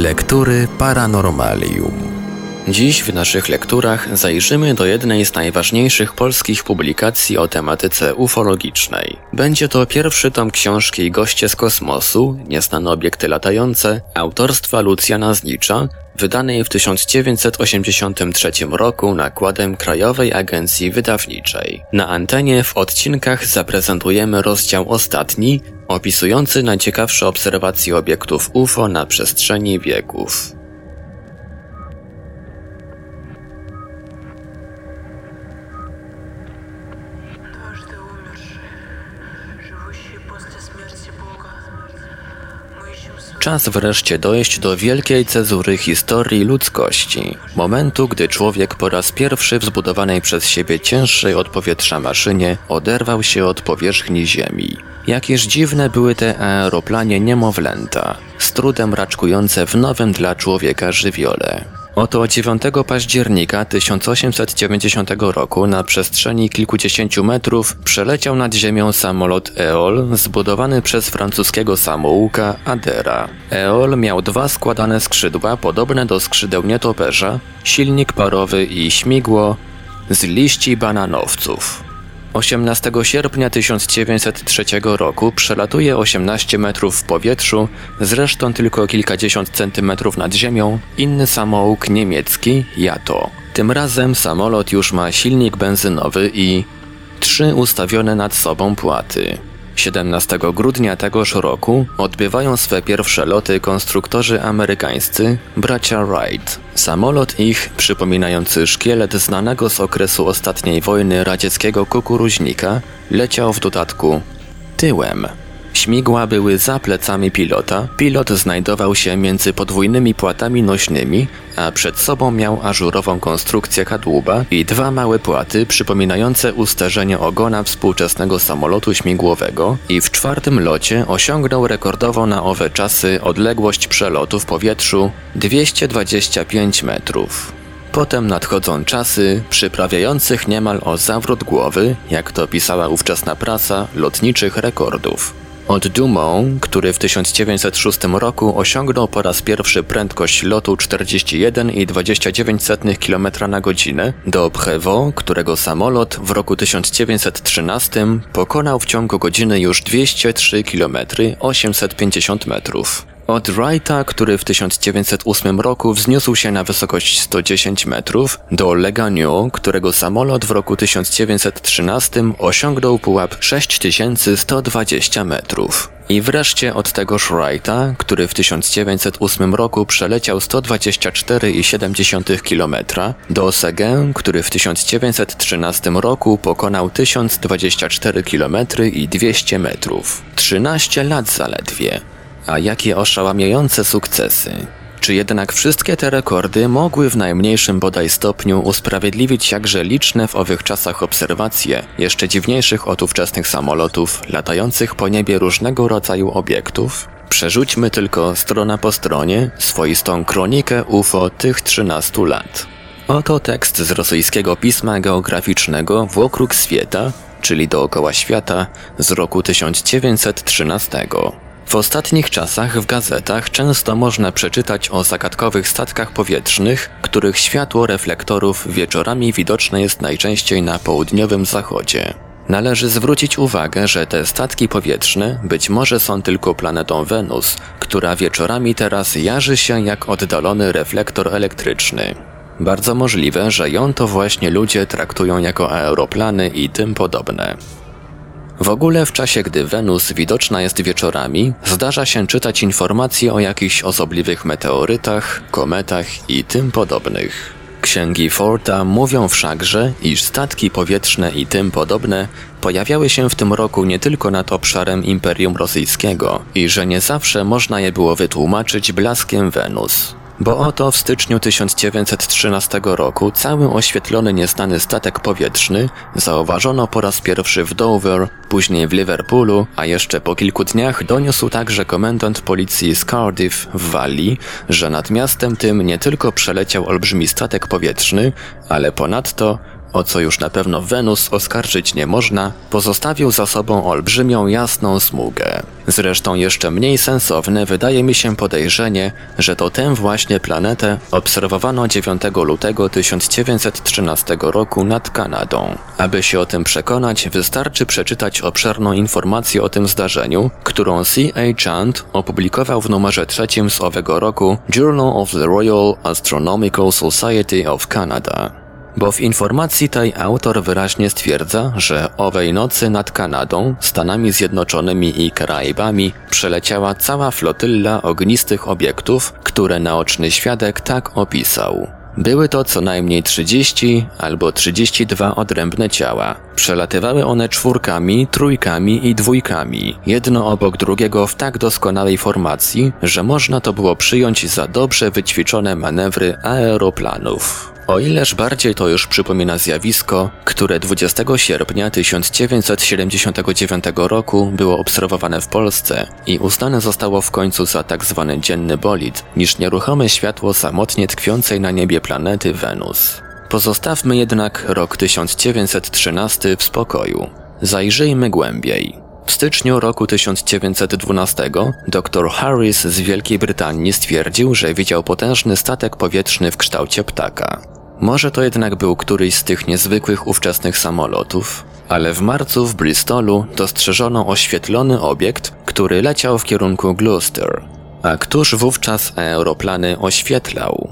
Lektury Paranormalium. Dziś w naszych lekturach zajrzymy do jednej z najważniejszych polskich publikacji o tematyce ufologicznej. Będzie to pierwszy tom książki Goście z kosmosu, nieznane obiekty latające, autorstwa Lucjana Znicza, wydanej w 1983 roku nakładem Krajowej Agencji Wydawniczej. Na antenie w odcinkach zaprezentujemy rozdział ostatni, opisujący najciekawsze obserwacje obiektów UFO na przestrzeni wieków. Czas wreszcie dojść do wielkiej cezury historii ludzkości. Momentu, gdy człowiek po raz pierwszy w zbudowanej przez siebie cięższej od powietrza maszynie oderwał się od powierzchni Ziemi. Jakież dziwne były te aeroplanie niemowlęta, z trudem raczkujące w nowym dla człowieka żywiole. Oto 9 października 1890 roku na przestrzeni kilkudziesięciu metrów przeleciał nad ziemią samolot EOL zbudowany przez francuskiego samouka Adera. EOL miał dwa składane skrzydła podobne do skrzydeł nietoperza, silnik parowy i śmigło z liści bananowców. 18 sierpnia 1903 roku przelatuje 18 metrów w powietrzu, zresztą tylko kilkadziesiąt centymetrów nad ziemią, inny samouk niemiecki Jato. Tym razem samolot już ma silnik benzynowy i trzy ustawione nad sobą płaty. 17 grudnia tegoż roku odbywają swe pierwsze loty konstruktorzy amerykańscy, bracia Wright. Samolot ich, przypominający szkielet znanego z okresu ostatniej wojny radzieckiego kukuruźnika, leciał w dodatku tyłem. Śmigła były za plecami pilota, pilot znajdował się między podwójnymi płatami nośnymi, a przed sobą miał ażurową konstrukcję kadłuba i dwa małe płaty przypominające usterzenie ogona współczesnego samolotu śmigłowego i w czwartym locie osiągnął rekordowo na owe czasy odległość przelotu w powietrzu 225 metrów. Potem nadchodzą czasy przyprawiających niemal o zawrót głowy, jak to pisała ówczesna prasa, lotniczych rekordów. Od Dumont, który w 1906 roku osiągnął po raz pierwszy prędkość lotu 41,29 km na godzinę, do Prévost, którego samolot w roku 1913 pokonał w ciągu godziny już 203 km 850 metrów. Od Wrighta, który w 1908 roku wzniósł się na wysokość 110 metrów, do Leganiu, którego samolot w roku 1913 osiągnął pułap 6120 metrów. I wreszcie od tegoż Wrighta, który w 1908 roku przeleciał 124,7 km, do Seguin, który w 1913 roku pokonał 1024 km i 200 metrów. 13 lat zaledwie. A jakie oszałamiające sukcesy. Czy jednak wszystkie te rekordy mogły w najmniejszym bodaj stopniu usprawiedliwić jakże liczne w owych czasach obserwacje, jeszcze dziwniejszych od ówczesnych samolotów, latających po niebie różnego rodzaju obiektów? Przerzućmy tylko strona po stronie swoistą kronikę UFO tych 13 lat. Oto tekst z rosyjskiego pisma geograficznego Wokróg Świata, czyli dookoła świata, z roku 1913. W ostatnich czasach w gazetach często można przeczytać o zagadkowych statkach powietrznych, których światło reflektorów wieczorami widoczne jest najczęściej na południowym zachodzie. Należy zwrócić uwagę, że te statki powietrzne być może są tylko planetą Wenus, która wieczorami teraz jarzy się jak oddalony reflektor elektryczny. Bardzo możliwe, że ją to właśnie ludzie traktują jako aeroplany i tym podobne. W ogóle w czasie, gdy Wenus widoczna jest wieczorami, zdarza się czytać informacje o jakichś osobliwych meteorytach, kometach i tym podobnych. Księgi Forta mówią wszakże, iż statki powietrzne i tym podobne pojawiały się w tym roku nie tylko nad obszarem Imperium Rosyjskiego i że nie zawsze można je było wytłumaczyć blaskiem Wenus. Bo oto w styczniu 1913 roku cały oświetlony nieznany statek powietrzny zauważono po raz pierwszy w Dover, później w Liverpoolu, a jeszcze po kilku dniach doniósł także komendant policji z Cardiff w Walii, że nad miastem tym nie tylko przeleciał olbrzymi statek powietrzny, ale ponadto o co już na pewno Wenus oskarżyć nie można, pozostawił za sobą olbrzymią jasną smugę. Zresztą jeszcze mniej sensowne wydaje mi się podejrzenie, że to tę właśnie planetę obserwowano 9 lutego 1913 roku nad Kanadą. Aby się o tym przekonać, wystarczy przeczytać obszerną informację o tym zdarzeniu, którą C.A. Chant opublikował w numerze trzecim z owego roku Journal of the Royal Astronomical Society of Canada. Bo w informacji tej autor wyraźnie stwierdza, że owej nocy nad Kanadą, Stanami Zjednoczonymi i Karaibami przeleciała cała flotylla ognistych obiektów, które naoczny świadek tak opisał. Były to co najmniej 30 albo 32 odrębne ciała. Przelatywały one czwórkami, trójkami i dwójkami, jedno obok drugiego w tak doskonałej formacji, że można to było przyjąć za dobrze wyćwiczone manewry aeroplanów. O ileż bardziej to już przypomina zjawisko, które 20 sierpnia 1979 roku było obserwowane w Polsce i uznane zostało w końcu za tak zwany dzienny bolid, niż nieruchome światło samotnie tkwiącej na niebie planety Wenus. Pozostawmy jednak rok 1913 w spokoju. Zajrzyjmy głębiej. W styczniu roku 1912 dr Harris z Wielkiej Brytanii stwierdził, że widział potężny statek powietrzny w kształcie ptaka. Może to jednak był któryś z tych niezwykłych ówczesnych samolotów, ale w marcu w Bristolu dostrzeżono oświetlony obiekt, który leciał w kierunku Gloucester. A któż wówczas aeroplany oświetlał?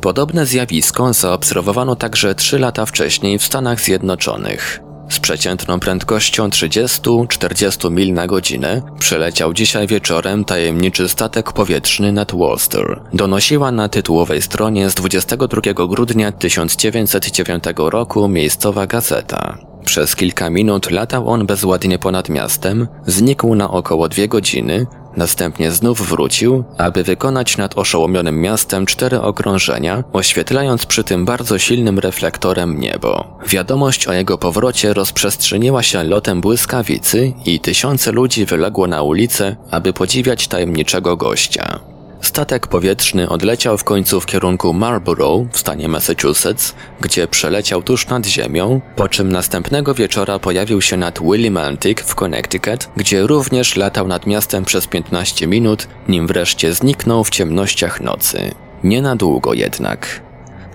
Podobne zjawisko zaobserwowano także trzy lata wcześniej w Stanach Zjednoczonych. Z przeciętną prędkością 30-40 mil na godzinę przeleciał dzisiaj wieczorem tajemniczy statek powietrzny nad Worcester. Donosiła na tytułowej stronie z 22 grudnia 1909 roku miejscowa gazeta. Przez kilka minut latał on bezładnie ponad miastem, znikł na około dwie godziny, Następnie znów wrócił, aby wykonać nad oszołomionym miastem cztery okrążenia, oświetlając przy tym bardzo silnym reflektorem niebo. Wiadomość o jego powrocie rozprzestrzeniła się lotem błyskawicy i tysiące ludzi wyległo na ulicę, aby podziwiać tajemniczego gościa. Statek powietrzny odleciał w końcu w kierunku Marlborough w stanie Massachusetts, gdzie przeleciał tuż nad ziemią, po czym następnego wieczora pojawił się nad Willimantic w Connecticut, gdzie również latał nad miastem przez 15 minut, nim wreszcie zniknął w ciemnościach nocy. Nie na długo jednak.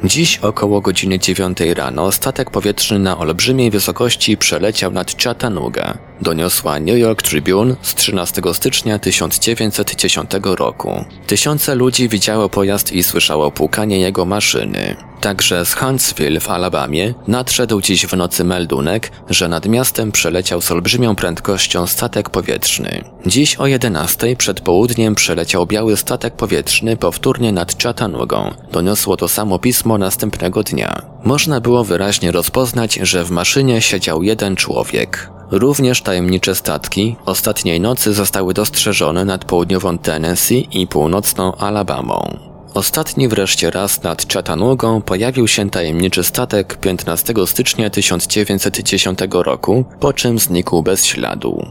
Dziś około godziny 9 rano statek powietrzny na olbrzymiej wysokości przeleciał nad Chattanooga. Doniosła New York Tribune z 13 stycznia 1910 roku. Tysiące ludzi widziało pojazd i słyszało pukanie jego maszyny. Także z Huntsville w Alabamie nadszedł dziś w nocy meldunek, że nad miastem przeleciał z olbrzymią prędkością statek powietrzny. Dziś o 11 przed południem przeleciał biały statek powietrzny powtórnie nad Chattanoogą. Doniosło to samo pismo następnego dnia. Można było wyraźnie rozpoznać, że w maszynie siedział jeden człowiek. Również tajemnicze statki ostatniej nocy zostały dostrzeżone nad południową Tennessee i północną Alabamą. Ostatni wreszcie raz nad Chattanoogą pojawił się tajemniczy statek 15 stycznia 1910 roku, po czym znikł bez śladu.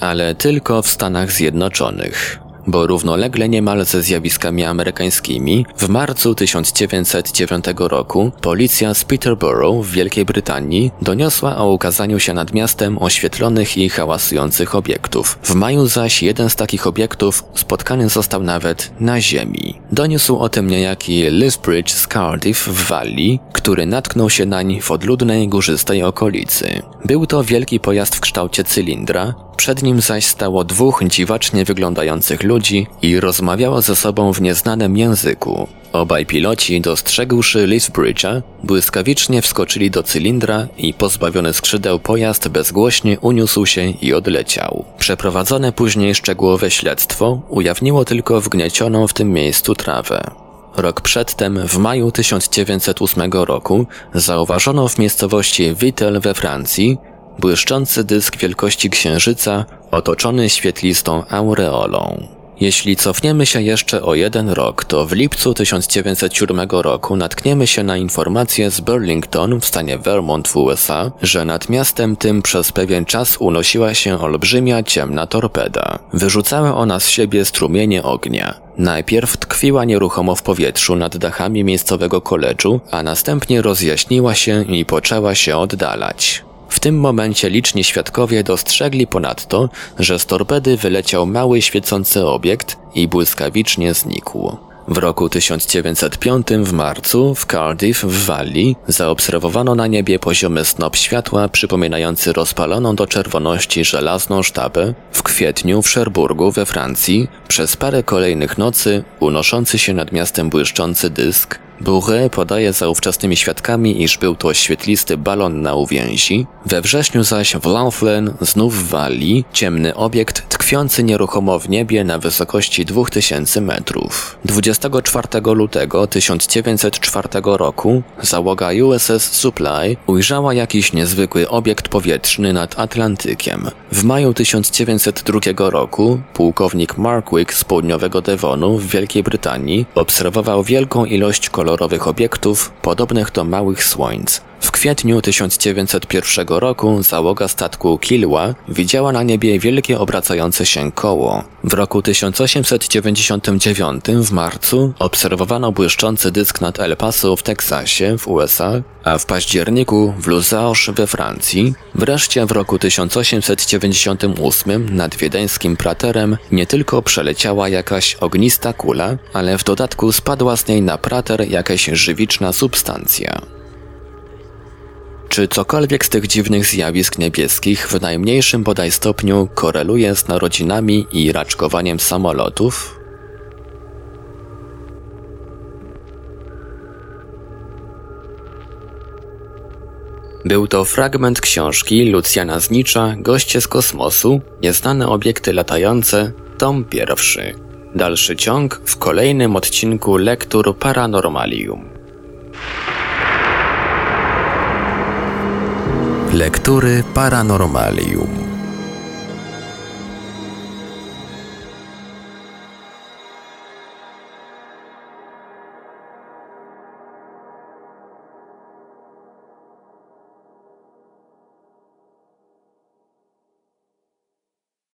Ale tylko w Stanach Zjednoczonych bo równolegle niemal ze zjawiskami amerykańskimi, w marcu 1909 roku policja z Peterborough w Wielkiej Brytanii doniosła o ukazaniu się nad miastem oświetlonych i hałasujących obiektów. W maju zaś jeden z takich obiektów spotkany został nawet na ziemi. Doniósł o tym niejaki Lisbridge z Cardiff w Walii, który natknął się nań w odludnej górzystej okolicy. Był to wielki pojazd w kształcie cylindra, przed nim zaś stało dwóch dziwacznie wyglądających ludzi i rozmawiało ze sobą w nieznanym języku. Obaj piloci, dostrzegłszy Lisbridge'a, błyskawicznie wskoczyli do cylindra i pozbawiony skrzydeł pojazd bezgłośnie uniósł się i odleciał. Przeprowadzone później szczegółowe śledztwo ujawniło tylko wgniecioną w tym miejscu trawę. Rok przedtem, w maju 1908 roku, zauważono w miejscowości Vittel we Francji błyszczący dysk wielkości księżyca otoczony świetlistą aureolą. Jeśli cofniemy się jeszcze o jeden rok, to w lipcu 1907 roku natkniemy się na informację z Burlington w stanie Vermont w USA, że nad miastem tym przez pewien czas unosiła się olbrzymia ciemna torpeda. Wyrzucała ona z siebie strumienie ognia. Najpierw tkwiła nieruchomo w powietrzu nad dachami miejscowego koledżu, a następnie rozjaśniła się i poczęła się oddalać. W tym momencie liczni świadkowie dostrzegli ponadto, że z torpedy wyleciał mały świecący obiekt i błyskawicznie znikł. W roku 1905 w marcu w Cardiff w Walii zaobserwowano na niebie poziomy snop światła przypominający rozpaloną do czerwoności żelazną sztabę, w kwietniu w Szerburgu we Francji przez parę kolejnych nocy unoszący się nad miastem błyszczący dysk, Bourret podaje za ówczesnymi świadkami, iż był to świetlisty balon na uwięzi, we wrześniu zaś w Lanflen, znów w Walii, ciemny obiekt tkwiący nieruchomo w niebie na wysokości 2000 metrów. 24 lutego 1904 roku załoga USS Supply ujrzała jakiś niezwykły obiekt powietrzny nad Atlantykiem. W maju 1902 roku pułkownik Markwick z południowego Devonu w Wielkiej Brytanii obserwował wielką ilość kolorowych obiektów podobnych do małych słońc. W kwietniu 1901 roku załoga statku Kilwa widziała na niebie wielkie obracające się koło. W roku 1899 w marcu obserwowano błyszczący dysk nad El Paso w Teksasie w USA, a w październiku w Luzarches we Francji. Wreszcie w roku 1898 nad wiedeńskim praterem nie tylko przeleciała jakaś ognista kula, ale w dodatku spadła z niej na prater jakaś żywiczna substancja. Czy cokolwiek z tych dziwnych zjawisk niebieskich w najmniejszym bodaj stopniu koreluje z narodzinami i raczkowaniem samolotów? Był to fragment książki Lucjana Znicza Goście z kosmosu, nieznane obiekty latające, tom pierwszy. Dalszy ciąg w kolejnym odcinku Lektur Paranormalium. Lektury Paranormalium